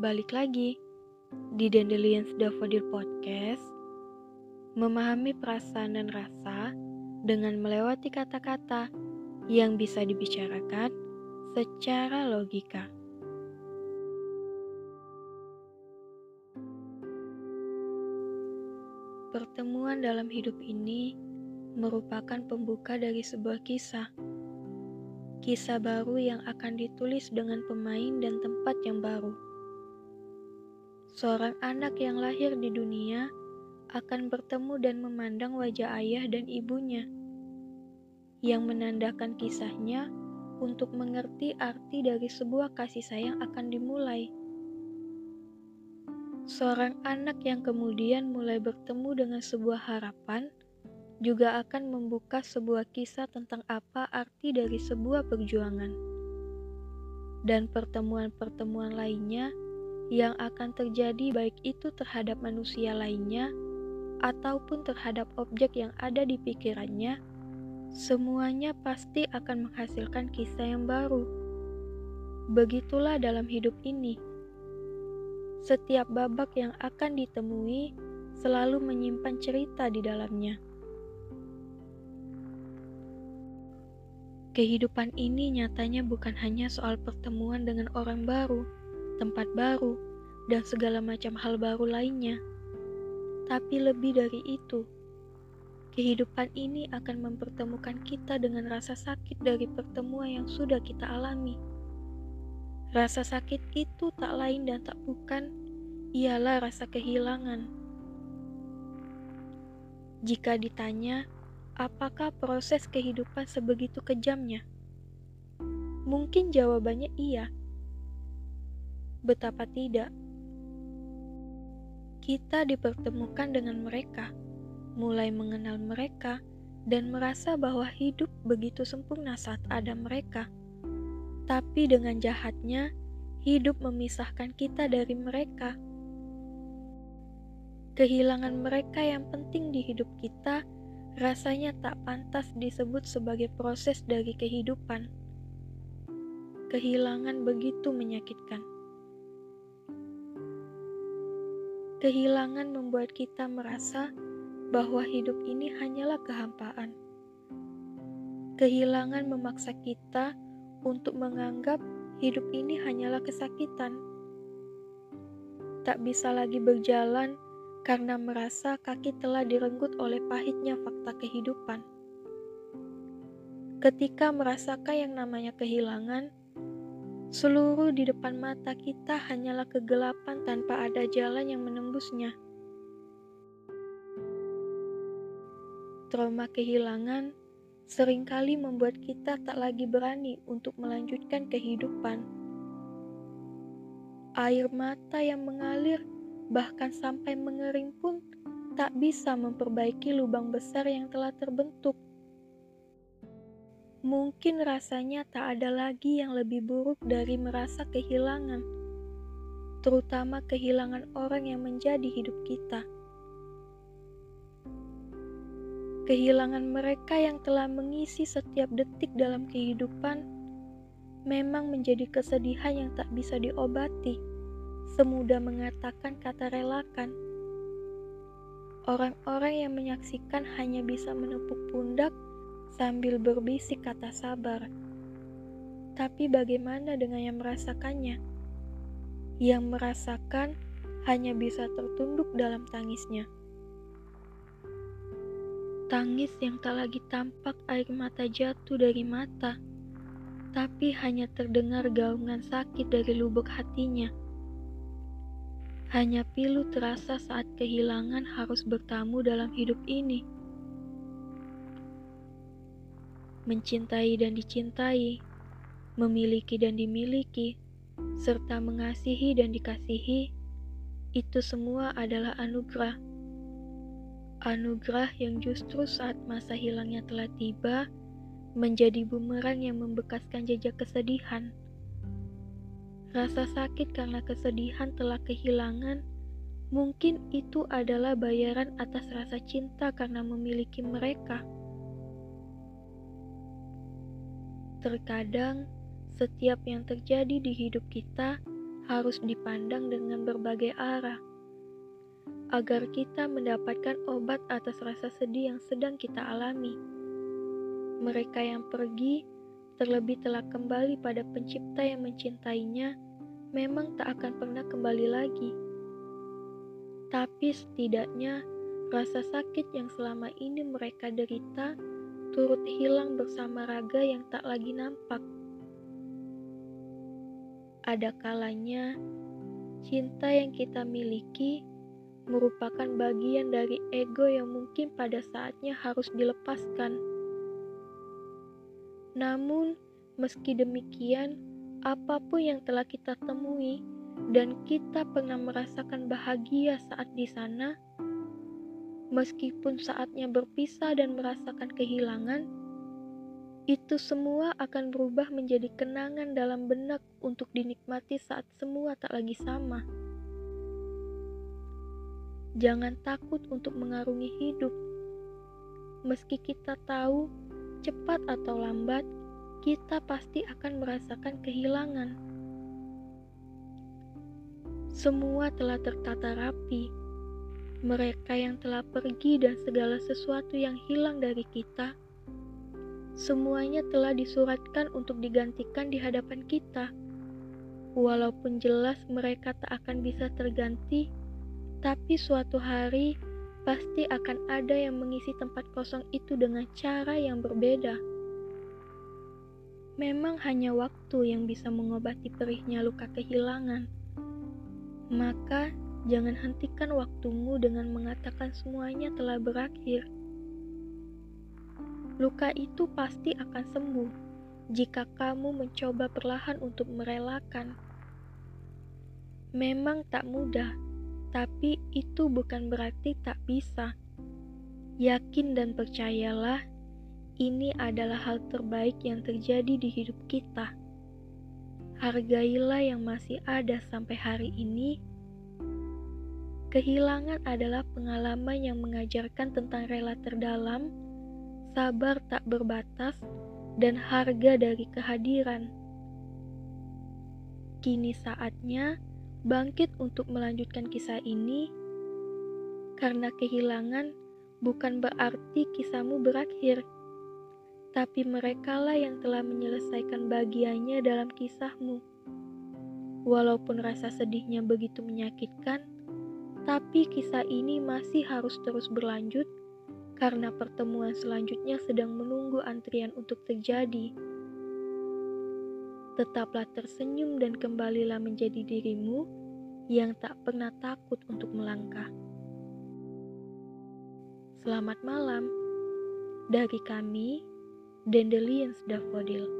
balik lagi di Dandelions Daffodil Podcast, memahami perasaan dan rasa dengan melewati kata-kata yang bisa dibicarakan secara logika. Pertemuan dalam hidup ini merupakan pembuka dari sebuah kisah. Kisah baru yang akan ditulis dengan pemain dan tempat yang baru. Seorang anak yang lahir di dunia akan bertemu dan memandang wajah ayah dan ibunya, yang menandakan kisahnya untuk mengerti arti dari sebuah kasih sayang akan dimulai. Seorang anak yang kemudian mulai bertemu dengan sebuah harapan juga akan membuka sebuah kisah tentang apa arti dari sebuah perjuangan. Dan pertemuan-pertemuan lainnya yang akan terjadi baik itu terhadap manusia lainnya ataupun terhadap objek yang ada di pikirannya, semuanya pasti akan menghasilkan kisah yang baru. Begitulah dalam hidup ini setiap babak yang akan ditemui selalu menyimpan cerita di dalamnya. Kehidupan ini nyatanya bukan hanya soal pertemuan dengan orang baru, tempat baru, dan segala macam hal baru lainnya, tapi lebih dari itu. Kehidupan ini akan mempertemukan kita dengan rasa sakit dari pertemuan yang sudah kita alami Rasa sakit itu tak lain dan tak bukan, ialah rasa kehilangan. Jika ditanya, apakah proses kehidupan sebegitu kejamnya? Mungkin jawabannya iya. Betapa tidak? Kita dipertemukan dengan mereka, mulai mengenal mereka, dan merasa bahwa hidup begitu sempurna saat ada mereka tapi dengan jahatnya, hidup memisahkan kita dari mereka. Kehilangan mereka yang penting di hidup kita rasanya tak pantas disebut sebagai proses dari kehidupan. Kehilangan begitu menyakitkan. Kehilangan membuat kita merasa bahwa hidup ini hanyalah kehampaan. Kehilangan memaksa kita untuk menganggap hidup ini hanyalah kesakitan. Tak bisa lagi berjalan karena merasa kaki telah direnggut oleh pahitnya fakta kehidupan. Ketika merasakan yang namanya kehilangan, seluruh di depan mata kita hanyalah kegelapan tanpa ada jalan yang menembusnya. Trauma kehilangan sering kali membuat kita tak lagi berani untuk melanjutkan kehidupan. Air mata yang mengalir, bahkan sampai mengering pun, tak bisa memperbaiki lubang besar yang telah terbentuk. Mungkin rasanya tak ada lagi yang lebih buruk dari merasa kehilangan, terutama kehilangan orang yang menjadi hidup kita. Kehilangan mereka yang telah mengisi setiap detik dalam kehidupan memang menjadi kesedihan yang tak bisa diobati, semudah mengatakan kata relakan. Orang-orang yang menyaksikan hanya bisa menepuk pundak sambil berbisik kata sabar. Tapi bagaimana dengan yang merasakannya? Yang merasakan hanya bisa tertunduk dalam tangisnya. Tangis yang tak lagi tampak air mata jatuh dari mata, tapi hanya terdengar gaungan sakit dari lubuk hatinya. Hanya pilu terasa saat kehilangan harus bertamu dalam hidup ini. Mencintai dan dicintai, memiliki dan dimiliki, serta mengasihi dan dikasihi, itu semua adalah anugerah Anugerah yang justru saat masa hilangnya telah tiba, menjadi bumerang yang membekaskan jejak kesedihan. Rasa sakit karena kesedihan telah kehilangan, mungkin itu adalah bayaran atas rasa cinta karena memiliki mereka. Terkadang, setiap yang terjadi di hidup kita harus dipandang dengan berbagai arah, agar kita mendapatkan obat atas rasa sedih yang sedang kita alami. Mereka yang pergi, terlebih telah kembali pada Pencipta yang mencintainya, memang tak akan pernah kembali lagi. Tapi setidaknya rasa sakit yang selama ini mereka derita turut hilang bersama raga yang tak lagi nampak. Ada kalanya cinta yang kita miliki merupakan bagian dari ego yang mungkin pada saatnya harus dilepaskan. Namun, meski demikian, apa pun yang telah kita temui dan kita pernah merasakan bahagia saat di sana, meskipun saatnya berpisah dan merasakan kehilangan, itu semua akan berubah menjadi kenangan dalam benak untuk dinikmati saat semua tak lagi sama. Jangan takut untuk mengarungi hidup, meski kita tahu cepat atau lambat kita pasti akan merasakan kehilangan. Semua telah tertata rapi mereka yang telah pergi dan segala sesuatu yang hilang dari kita, semuanya telah disuratkan untuk digantikan di hadapan kita. Walaupun jelas mereka tak akan bisa terganti, tapi suatu hari pasti akan ada yang mengisi tempat kosong itu dengan cara yang berbeda. Memang hanya waktu yang bisa mengobati perihnya luka kehilangan. Maka Jangan hentikan waktumu dengan mengatakan semuanya telah berakhir. Luka itu pasti akan sembuh jika kamu mencoba perlahan untuk merelakan. Memang tak mudah, tapi itu bukan berarti tak bisa. Yakin dan percayalah, ini adalah hal terbaik yang terjadi di hidup kita. Hargailah yang masih ada sampai hari ini Kehilangan adalah pengalaman yang mengajarkan tentang rela terdalam, sabar tak berbatas, dan harga dari kehadiran. Kini saatnya bangkit untuk melanjutkan kisah ini, karena kehilangan bukan berarti kisahmu berakhir, tapi merekalah yang telah menyelesaikan bagiannya dalam kisahmu. Walaupun rasa sedihnya begitu menyakitkan, tapi kisah ini masih harus terus berlanjut karena pertemuan selanjutnya sedang menunggu antrian untuk terjadi. Tetaplah tersenyum dan kembalilah menjadi dirimu yang tak pernah takut untuk melangkah. Selamat malam dari kami, Dandelions Daffodil.